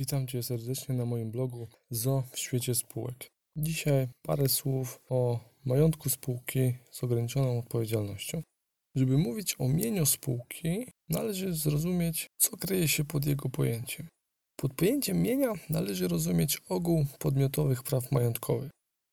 Witam Cię serdecznie na moim blogu ZO w świecie spółek. Dzisiaj parę słów o majątku spółki z ograniczoną odpowiedzialnością. Żeby mówić o mieniu spółki, należy zrozumieć, co kryje się pod jego pojęciem. Pod pojęciem mienia należy rozumieć ogół podmiotowych praw majątkowych.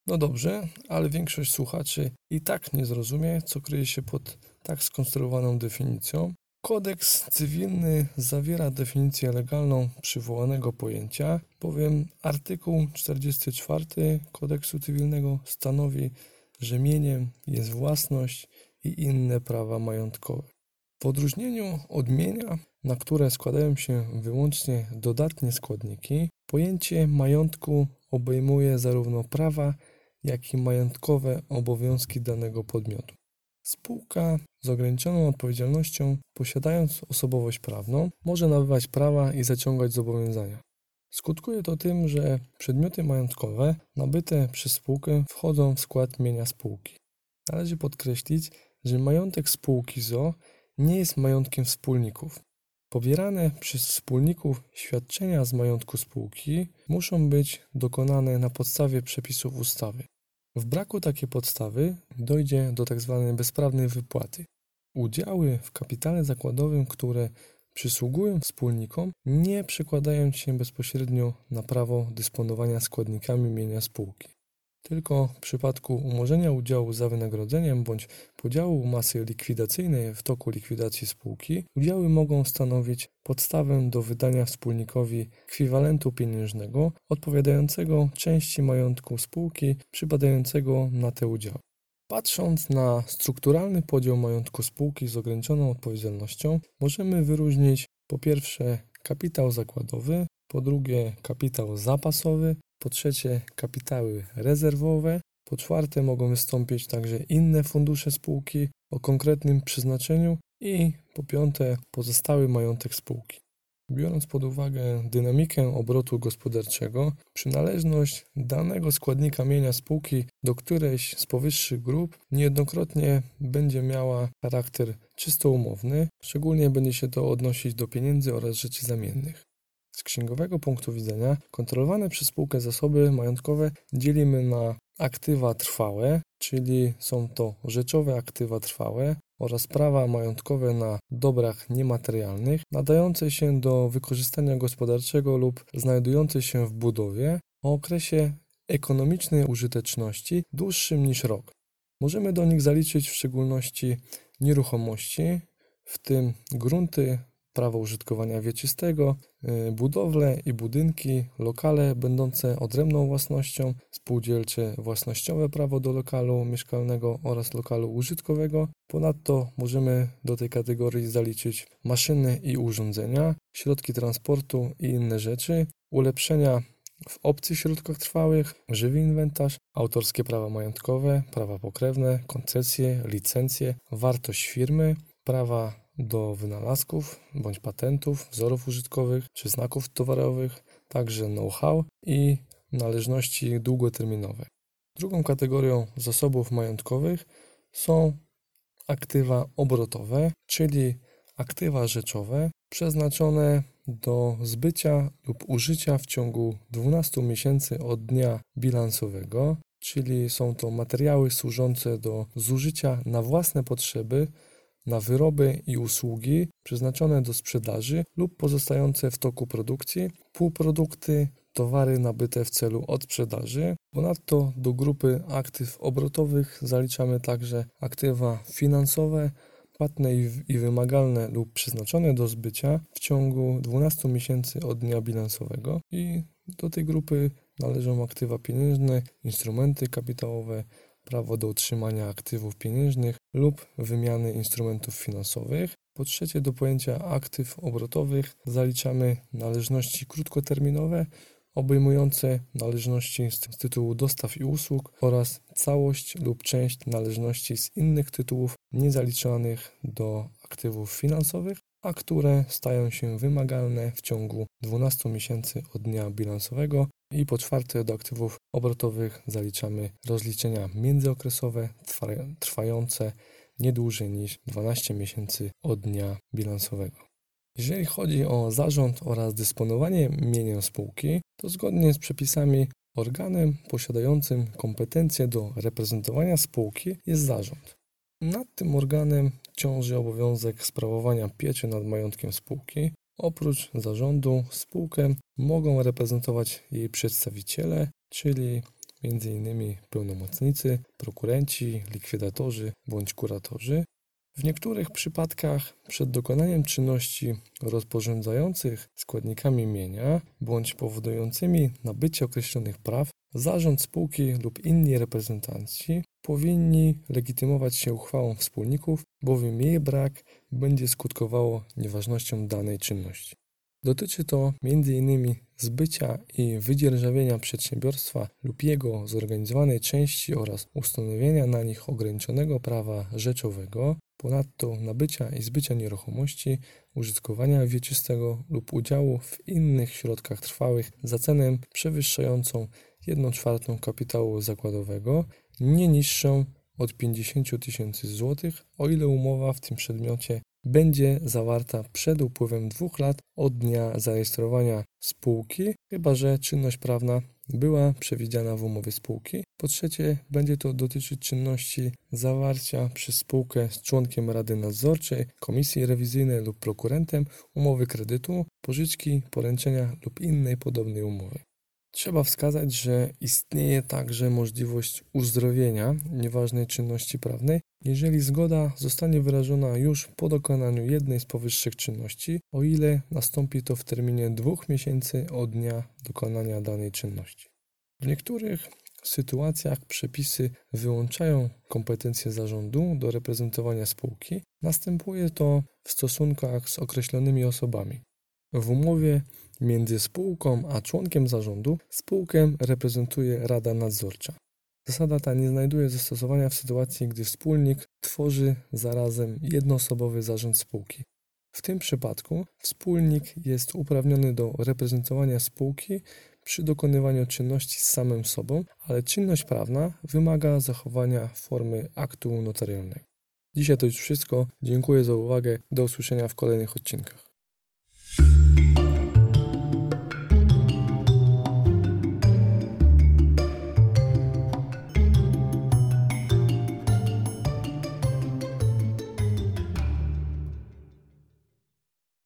No dobrze, ale większość słuchaczy i tak nie zrozumie, co kryje się pod tak skonstruowaną definicją, Kodeks cywilny zawiera definicję legalną przywołanego pojęcia, bowiem artykuł 44 kodeksu cywilnego stanowi, że mieniem jest własność i inne prawa majątkowe. W odróżnieniu od mienia, na które składają się wyłącznie dodatnie składniki, pojęcie majątku obejmuje zarówno prawa, jak i majątkowe obowiązki danego podmiotu. Spółka z ograniczoną odpowiedzialnością, posiadając osobowość prawną, może nabywać prawa i zaciągać zobowiązania. Skutkuje to tym, że przedmioty majątkowe nabyte przez spółkę wchodzą w skład mienia spółki. Należy podkreślić, że majątek spółki ZO nie jest majątkiem wspólników. Pobierane przez wspólników świadczenia z majątku spółki muszą być dokonane na podstawie przepisów ustawy. W braku takiej podstawy dojdzie do tzw. Tak bezprawnej wypłaty. Udziały w kapitale zakładowym, które przysługują wspólnikom, nie przekładają się bezpośrednio na prawo dysponowania składnikami mienia spółki. Tylko w przypadku umorzenia udziału za wynagrodzeniem bądź podziału masy likwidacyjnej w toku likwidacji spółki, udziały mogą stanowić podstawę do wydania wspólnikowi ekwiwalentu pieniężnego odpowiadającego części majątku spółki przypadającego na te udziały. Patrząc na strukturalny podział majątku spółki z ograniczoną odpowiedzialnością, możemy wyróżnić po pierwsze kapitał zakładowy, po drugie kapitał zapasowy, po trzecie kapitały rezerwowe, po czwarte mogą wystąpić także inne fundusze spółki o konkretnym przeznaczeniu i po piąte pozostały majątek spółki. Biorąc pod uwagę dynamikę obrotu gospodarczego, przynależność danego składnika mienia spółki do którejś z powyższych grup niejednokrotnie będzie miała charakter czysto umowny, szczególnie będzie się to odnosić do pieniędzy oraz rzeczy zamiennych. Z księgowego punktu widzenia kontrolowane przez spółkę zasoby majątkowe dzielimy na aktywa trwałe, czyli są to rzeczowe aktywa trwałe oraz prawa majątkowe na dobrach niematerialnych nadające się do wykorzystania gospodarczego lub znajdujące się w budowie o okresie ekonomicznej użyteczności dłuższym niż rok. Możemy do nich zaliczyć w szczególności nieruchomości, w tym grunty, prawo użytkowania wieczystego, y, budowle i budynki, lokale będące odrębną własnością, spółdzielcze własnościowe prawo do lokalu mieszkalnego oraz lokalu użytkowego. Ponadto możemy do tej kategorii zaliczyć maszyny i urządzenia, środki transportu i inne rzeczy, ulepszenia w obcych środkach trwałych, żywy inwentarz, autorskie prawa majątkowe, prawa pokrewne, koncesje, licencje, wartość firmy, prawa do wynalazków bądź patentów, wzorów użytkowych czy znaków towarowych, także know-how i należności długoterminowe. Drugą kategorią zasobów majątkowych są aktywa obrotowe, czyli aktywa rzeczowe przeznaczone do zbycia lub użycia w ciągu 12 miesięcy od dnia bilansowego, czyli są to materiały służące do zużycia na własne potrzeby na wyroby i usługi przeznaczone do sprzedaży lub pozostające w toku produkcji, półprodukty, towary nabyte w celu odsprzedaży. Ponadto do grupy aktyw obrotowych zaliczamy także aktywa finansowe, płatne i wymagalne lub przeznaczone do zbycia w ciągu 12 miesięcy od dnia bilansowego i do tej grupy należą aktywa pieniężne, instrumenty kapitałowe, prawo do utrzymania aktywów pieniężnych lub wymiany instrumentów finansowych. Po trzecie, do pojęcia aktyw obrotowych zaliczamy należności krótkoterminowe obejmujące należności z tytułu dostaw i usług oraz całość lub część należności z innych tytułów niezaliczanych do aktywów finansowych, a które stają się wymagalne w ciągu 12 miesięcy od dnia bilansowego i po czwarte, do aktywów obrotowych zaliczamy rozliczenia międzyokresowe trwające nie dłużej niż 12 miesięcy od dnia bilansowego. Jeżeli chodzi o zarząd oraz dysponowanie mieniem spółki, to zgodnie z przepisami organem posiadającym kompetencje do reprezentowania spółki jest zarząd. Nad tym organem ciąży obowiązek sprawowania pieczy nad majątkiem spółki. Oprócz zarządu spółkę mogą reprezentować jej przedstawiciele, czyli m.in. pełnomocnicy, prokurenci, likwidatorzy bądź kuratorzy. W niektórych przypadkach przed dokonaniem czynności rozporządzających składnikami mienia bądź powodującymi nabycie określonych praw, zarząd spółki lub inni reprezentanci powinni legitymować się uchwałą wspólników, bowiem jej brak będzie skutkowało nieważnością danej czynności. Dotyczy to m.in. zbycia i wydzierżawienia przedsiębiorstwa lub jego zorganizowanej części oraz ustanowienia na nich ograniczonego prawa rzeczowego, ponadto nabycia i zbycia nieruchomości, użytkowania wieczystego lub udziału w innych środkach trwałych za cenę przewyższającą 1 czwartą kapitału zakładowego, nie niższą od 50 tysięcy złotych, o ile umowa w tym przedmiocie będzie zawarta przed upływem dwóch lat od dnia zarejestrowania spółki, chyba że czynność prawna była przewidziana w umowie spółki. Po trzecie, będzie to dotyczyć czynności zawarcia przez spółkę z członkiem Rady Nadzorczej, Komisji Rewizyjnej lub prokurentem umowy kredytu, pożyczki, poręczenia lub innej podobnej umowy. Trzeba wskazać, że istnieje także możliwość uzdrowienia nieważnej czynności prawnej, jeżeli zgoda zostanie wyrażona już po dokonaniu jednej z powyższych czynności, o ile nastąpi to w terminie dwóch miesięcy od dnia dokonania danej czynności. W niektórych sytuacjach przepisy wyłączają kompetencje zarządu do reprezentowania spółki. Następuje to w stosunkach z określonymi osobami. W umowie między spółką a członkiem zarządu spółkę reprezentuje Rada Nadzorcza. Zasada ta nie znajduje zastosowania w sytuacji, gdy wspólnik tworzy zarazem jednoosobowy zarząd spółki. W tym przypadku wspólnik jest uprawniony do reprezentowania spółki przy dokonywaniu czynności z samym sobą, ale czynność prawna wymaga zachowania formy aktu notarialnego. Dzisiaj to już wszystko. Dziękuję za uwagę. Do usłyszenia w kolejnych odcinkach.